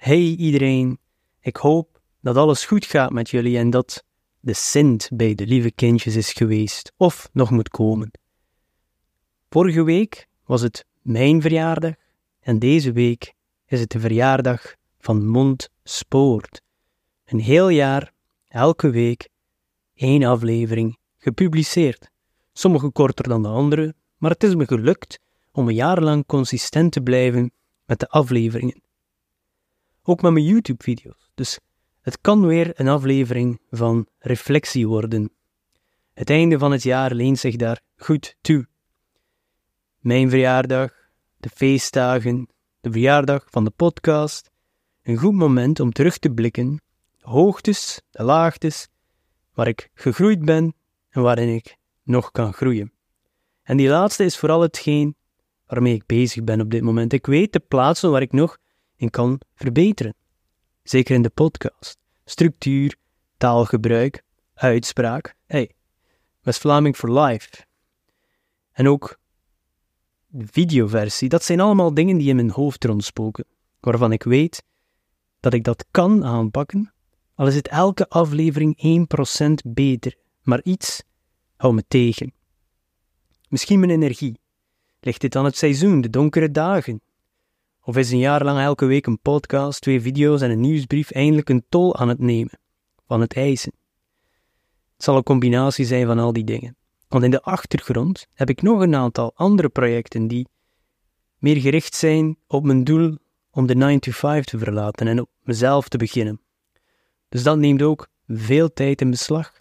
Hey iedereen, ik hoop dat alles goed gaat met jullie en dat de Sint bij de lieve kindjes is geweest of nog moet komen. Vorige week was het mijn verjaardag en deze week is het de verjaardag van Mond Spoort. Een heel jaar, elke week, één aflevering gepubliceerd. Sommige korter dan de andere, maar het is me gelukt om een jaar lang consistent te blijven met de afleveringen. Ook met mijn YouTube-video's. Dus het kan weer een aflevering van reflectie worden. Het einde van het jaar leent zich daar goed toe. Mijn verjaardag, de feestdagen, de verjaardag van de podcast. Een goed moment om terug te blikken. De hoogtes, de laagtes, waar ik gegroeid ben en waarin ik nog kan groeien. En die laatste is vooral hetgeen waarmee ik bezig ben op dit moment. Ik weet de plaatsen waar ik nog in kan verbeteren. Zeker in de podcast. Structuur, taalgebruik, uitspraak. Hey, West-Vlaming for life. En ook de videoversie. Dat zijn allemaal dingen die in mijn hoofd rondspoken. Waarvan ik weet dat ik dat kan aanpakken. Al is het elke aflevering 1% beter. Maar iets houdt me tegen. Misschien mijn energie. Ligt dit aan het seizoen, de donkere dagen? Of is een jaar lang elke week een podcast, twee video's en een nieuwsbrief eindelijk een tol aan het nemen, van het eisen? Het zal een combinatie zijn van al die dingen. Want in de achtergrond heb ik nog een aantal andere projecten die meer gericht zijn op mijn doel om de 9 to 5 te verlaten en op mezelf te beginnen. Dus dat neemt ook veel tijd in beslag.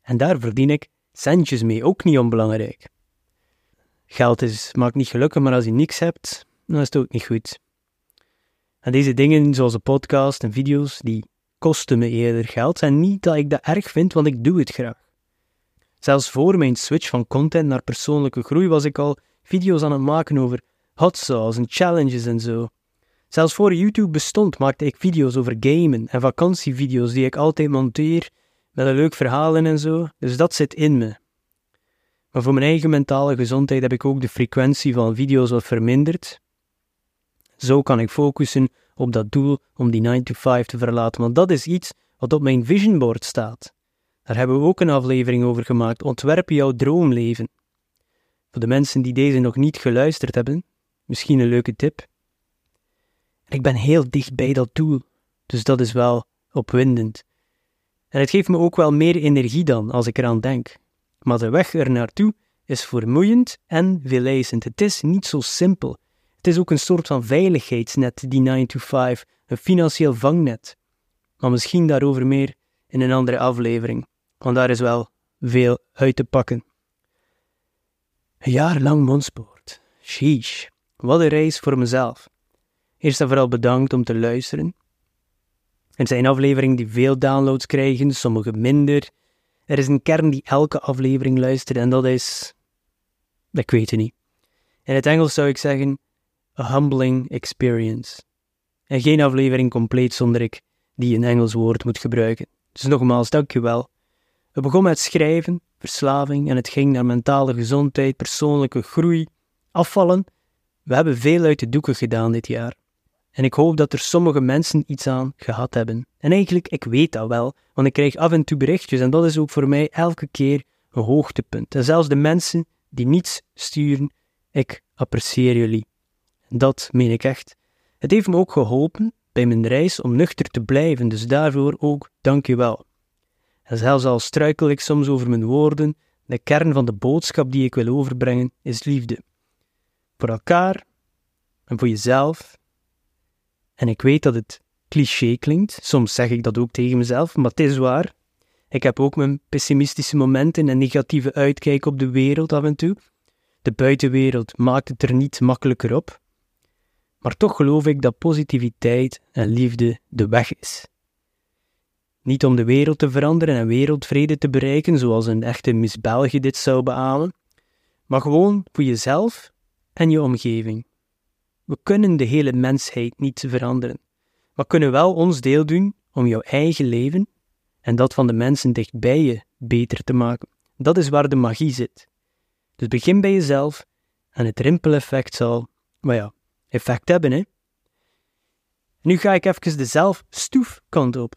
En daar verdien ik centjes mee, ook niet onbelangrijk. Geld is, maakt niet gelukkig, maar als je niks hebt, dan is het ook niet goed. En deze dingen, zoals de podcast en video's, die kosten me eerder geld. En niet dat ik dat erg vind, want ik doe het graag. Zelfs voor mijn switch van content naar persoonlijke groei was ik al video's aan het maken over hot sauce en challenges en zo. Zelfs voor YouTube bestond maakte ik video's over gamen en vakantievideo's die ik altijd monteer met een leuk verhaal en zo. Dus dat zit in me. Maar voor mijn eigen mentale gezondheid heb ik ook de frequentie van video's wat verminderd. Zo kan ik focussen op dat doel om die 9 to 5 te verlaten, want dat is iets wat op mijn vision board staat. Daar hebben we ook een aflevering over gemaakt. Ontwerp jouw droomleven. Voor de mensen die deze nog niet geluisterd hebben, misschien een leuke tip. ik ben heel dicht bij dat doel, dus dat is wel opwindend. En het geeft me ook wel meer energie dan als ik eraan denk. Maar de weg er naartoe is vermoeiend en veeleisend. Het is niet zo simpel. Het is ook een soort van veiligheidsnet, die 9 to 5, een financieel vangnet. Maar misschien daarover meer in een andere aflevering, want daar is wel veel uit te pakken. Een jaar lang mondspoort. Sheesh, wat een reis voor mezelf. Eerst en vooral bedankt om te luisteren. Er zijn afleveringen die veel downloads krijgen, sommige minder. Er is een kern die elke aflevering luistert en dat is. Ik weet het niet. In het Engels zou ik zeggen: a humbling experience. En geen aflevering compleet zonder ik die een Engels woord moet gebruiken. Dus nogmaals, dankjewel. Het begon met schrijven, verslaving en het ging naar mentale gezondheid, persoonlijke groei, afvallen. We hebben veel uit de doeken gedaan dit jaar. En ik hoop dat er sommige mensen iets aan gehad hebben. En eigenlijk, ik weet dat wel, want ik krijg af en toe berichtjes en dat is ook voor mij elke keer een hoogtepunt. En zelfs de mensen die niets sturen, ik apprecieer jullie. Dat meen ik echt. Het heeft me ook geholpen bij mijn reis om nuchter te blijven, dus daarvoor ook dank je wel. En zelfs al struikel ik soms over mijn woorden, de kern van de boodschap die ik wil overbrengen is liefde. Voor elkaar en voor jezelf. En ik weet dat het cliché klinkt, soms zeg ik dat ook tegen mezelf, maar het is waar. Ik heb ook mijn pessimistische momenten en negatieve uitkijk op de wereld af en toe. De buitenwereld maakt het er niet makkelijker op. Maar toch geloof ik dat positiviteit en liefde de weg is. Niet om de wereld te veranderen en wereldvrede te bereiken, zoals een echte Miss België dit zou beamen, maar gewoon voor jezelf en je omgeving. We kunnen de hele mensheid niet veranderen, maar kunnen wel ons deel doen om jouw eigen leven en dat van de mensen dichtbij je beter te maken. Dat is waar de magie zit. Dus begin bij jezelf en het rimpeleffect zal, maar ja, effect hebben. Hè? nu ga ik even de zelfstoefkant op.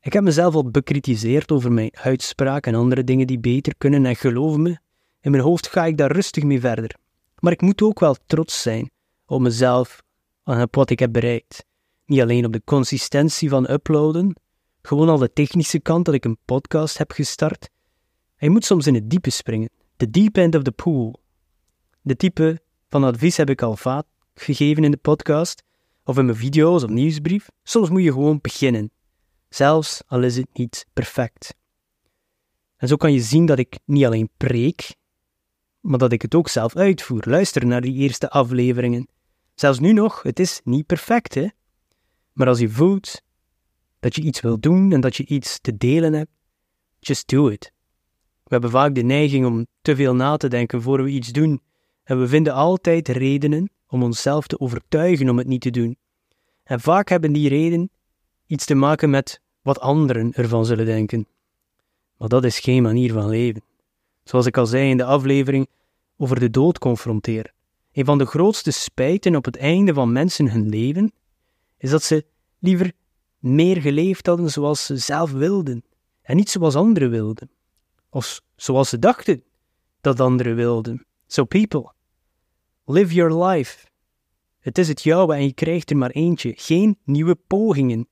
Ik heb mezelf al bekritiseerd over mijn uitspraak en andere dingen die beter kunnen en geloof me, in mijn hoofd ga ik daar rustig mee verder. Maar ik moet ook wel trots zijn op mezelf en op wat ik heb bereikt. Niet alleen op de consistentie van uploaden, gewoon al de technische kant dat ik een podcast heb gestart. Je moet soms in het diepe springen, the deep end of the pool. De type van advies heb ik al vaak gegeven in de podcast, of in mijn video's of nieuwsbrief. Soms moet je gewoon beginnen, zelfs al is het niet perfect. En zo kan je zien dat ik niet alleen preek, maar dat ik het ook zelf uitvoer. Luister naar die eerste afleveringen. Zelfs nu nog, het is niet perfect, hè? Maar als je voelt dat je iets wil doen en dat je iets te delen hebt, just do it. We hebben vaak de neiging om te veel na te denken voor we iets doen, en we vinden altijd redenen om onszelf te overtuigen om het niet te doen. En vaak hebben die redenen iets te maken met wat anderen ervan zullen denken. Maar dat is geen manier van leven. Zoals ik al zei in de aflevering over de dood confronteren. Een van de grootste spijten op het einde van mensen hun leven is dat ze liever meer geleefd hadden zoals ze zelf wilden en niet zoals anderen wilden, of zoals ze dachten dat anderen wilden. So people, live your life. Het is het jouwe en je krijgt er maar eentje. Geen nieuwe pogingen.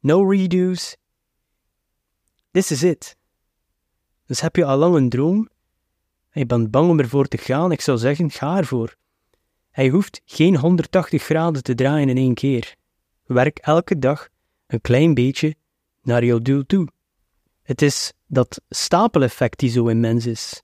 No redos. This is it. Dus heb je al lang een droom en je bent bang om ervoor te gaan, ik zou zeggen, ga ervoor. Hij hoeft geen 180 graden te draaien in één keer. Werk elke dag een klein beetje naar jouw doel toe. Het is dat stapeleffect die zo immens is.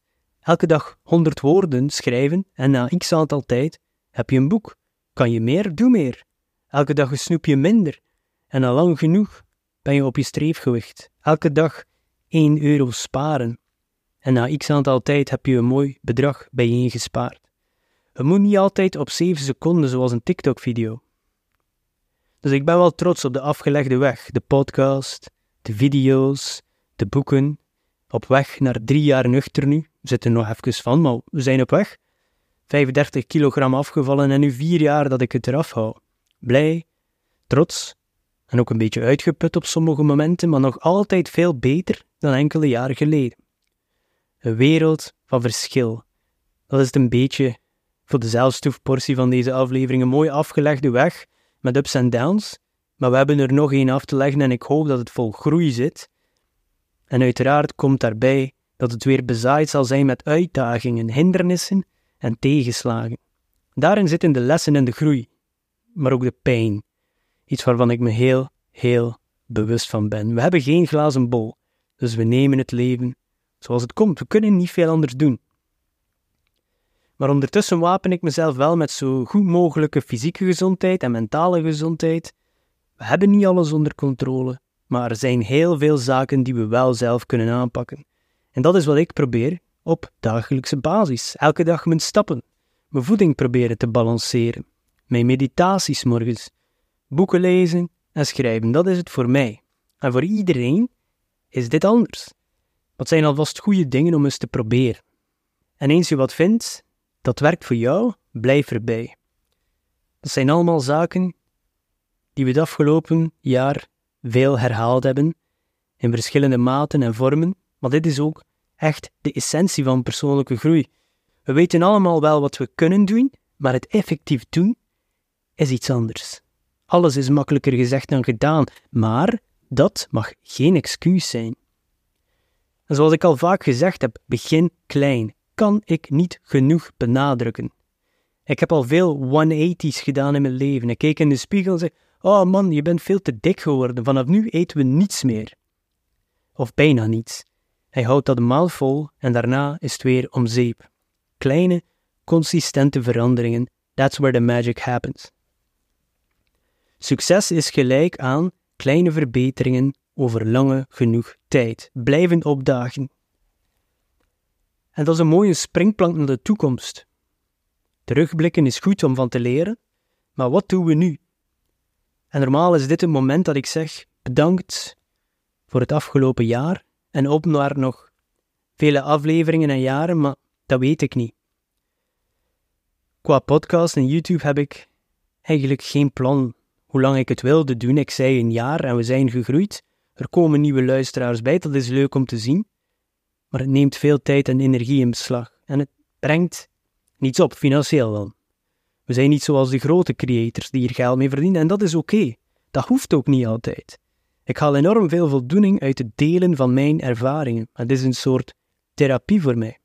Elke dag 100 woorden schrijven en na x aantal tijd heb je een boek. Kan je meer, doe meer. Elke dag een snoepje minder en al lang genoeg ben je op je streefgewicht. Elke dag 1 euro sparen en na x aantal tijd heb je een mooi bedrag bijeengespaard. Het moet niet altijd op 7 seconden zoals een TikTok-video. Dus ik ben wel trots op de afgelegde weg, de podcast, de video's, de boeken. Op weg naar drie jaar nuchter nu. We zitten nog even van, maar we zijn op weg. 35 kilogram afgevallen en nu vier jaar dat ik het eraf hou. Blij, trots en ook een beetje uitgeput op sommige momenten, maar nog altijd veel beter dan enkele jaren geleden. Een wereld van verschil. Dat is het een beetje voor de zelfstoefportie van deze aflevering. Een mooi afgelegde weg met ups en downs, maar we hebben er nog één af te leggen en ik hoop dat het vol groei zit. En uiteraard komt daarbij dat het weer bezaaid zal zijn met uitdagingen, hindernissen en tegenslagen. Daarin zitten de lessen en de groei, maar ook de pijn. Iets waarvan ik me heel, heel bewust van ben. We hebben geen glazen bol, dus we nemen het leven zoals het komt. We kunnen niet veel anders doen. Maar ondertussen wapen ik mezelf wel met zo goed mogelijke fysieke gezondheid en mentale gezondheid. We hebben niet alles onder controle, maar er zijn heel veel zaken die we wel zelf kunnen aanpakken. En dat is wat ik probeer op dagelijkse basis. Elke dag mijn stappen, mijn voeding proberen te balanceren, mijn meditaties morgens, boeken lezen en schrijven. Dat is het voor mij. En voor iedereen is dit anders. Wat zijn alvast goede dingen om eens te proberen. En eens je wat vindt, dat werkt voor jou, blijf erbij. Dat zijn allemaal zaken die we het afgelopen jaar veel herhaald hebben, in verschillende maten en vormen, maar dit is ook echt de essentie van persoonlijke groei. We weten allemaal wel wat we kunnen doen, maar het effectief doen is iets anders. Alles is makkelijker gezegd dan gedaan, maar dat mag geen excuus zijn. En zoals ik al vaak gezegd heb, begin klein. Kan ik niet genoeg benadrukken. Ik heb al veel 180's gedaan in mijn leven. Ik keek in de spiegel en zei: Oh man, je bent veel te dik geworden. Vanaf nu eten we niets meer. Of bijna niets. Hij houdt dat maal vol en daarna is het weer om zeep. Kleine, consistente veranderingen. That's where the magic happens. Succes is gelijk aan kleine verbeteringen over lange genoeg tijd. Blijven opdagen. En dat is een mooie springplank naar de toekomst. Terugblikken is goed om van te leren, maar wat doen we nu? En normaal is dit het moment dat ik zeg: bedankt voor het afgelopen jaar en op naar nog vele afleveringen en jaren, maar dat weet ik niet. Qua podcast en YouTube heb ik eigenlijk geen plan hoe lang ik het wilde doen. Ik zei een jaar en we zijn gegroeid. Er komen nieuwe luisteraars bij, dat is leuk om te zien. Maar het neemt veel tijd en energie in beslag. En het brengt niets op, financieel dan. We zijn niet zoals de grote creators die hier geld mee verdienen en dat is oké. Dat hoeft ook niet altijd. Ik haal enorm veel voldoening uit het delen van mijn ervaringen. Het is een soort therapie voor mij.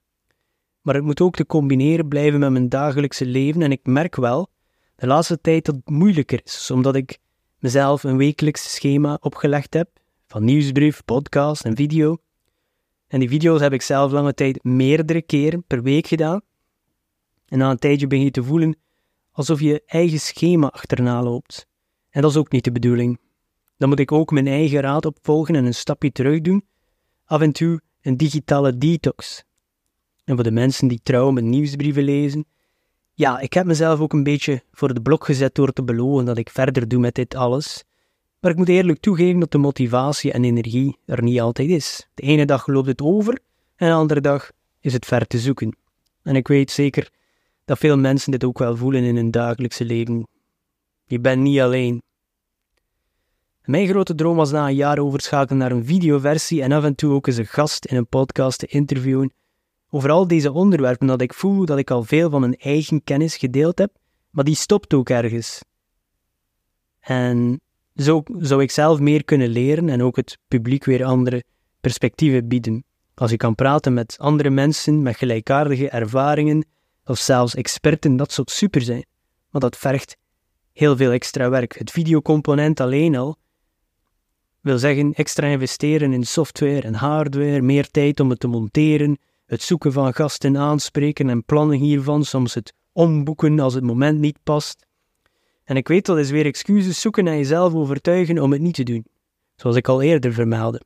Maar het moet ook te combineren blijven met mijn dagelijkse leven en ik merk wel de laatste tijd dat het moeilijker is, omdat ik mezelf een wekelijks schema opgelegd heb van nieuwsbrief, podcast en video. En die video's heb ik zelf lange tijd meerdere keren per week gedaan. En na een tijdje begin je te voelen alsof je eigen schema achterna loopt. En dat is ook niet de bedoeling. Dan moet ik ook mijn eigen raad opvolgen en een stapje terug doen. Af en toe een digitale detox. En voor de mensen die trouw mijn nieuwsbrieven lezen, ja, ik heb mezelf ook een beetje voor de blok gezet door te beloven dat ik verder doe met dit alles. Maar ik moet eerlijk toegeven dat de motivatie en energie er niet altijd is. De ene dag loopt het over en de andere dag is het ver te zoeken. En ik weet zeker dat veel mensen dit ook wel voelen in hun dagelijkse leven. Je bent niet alleen. Mijn grote droom was na een jaar overschakelen naar een videoversie en af en toe ook eens een gast in een podcast te interviewen over al deze onderwerpen dat ik voel dat ik al veel van mijn eigen kennis gedeeld heb, maar die stopt ook ergens. En zo zou ik zelf meer kunnen leren en ook het publiek weer andere perspectieven bieden. Als je kan praten met andere mensen met gelijkaardige ervaringen of zelfs experten, dat zou super zijn. Maar dat vergt heel veel extra werk. Het videocomponent alleen al wil zeggen extra investeren in software en hardware, meer tijd om het te monteren, het zoeken van gasten aanspreken en plannen hiervan, soms het omboeken als het moment niet past. En ik weet dat is weer excuses zoeken en jezelf overtuigen om het niet te doen, zoals ik al eerder vermeldde.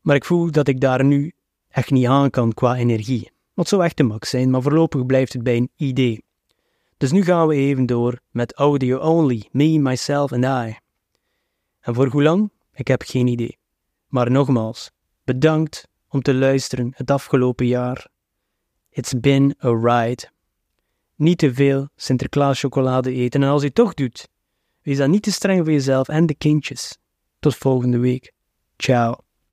Maar ik voel dat ik daar nu echt niet aan kan qua energie. Wat zou echt de max zijn, maar voorlopig blijft het bij een idee. Dus nu gaan we even door met audio only, me, myself and I. En voor hoe lang? Ik heb geen idee. Maar nogmaals, bedankt om te luisteren het afgelopen jaar. It's been a ride. Niet te veel Sinterklaas chocolade eten en als je toch doet, wees dan niet te streng voor jezelf en de kindjes. Tot volgende week. Ciao.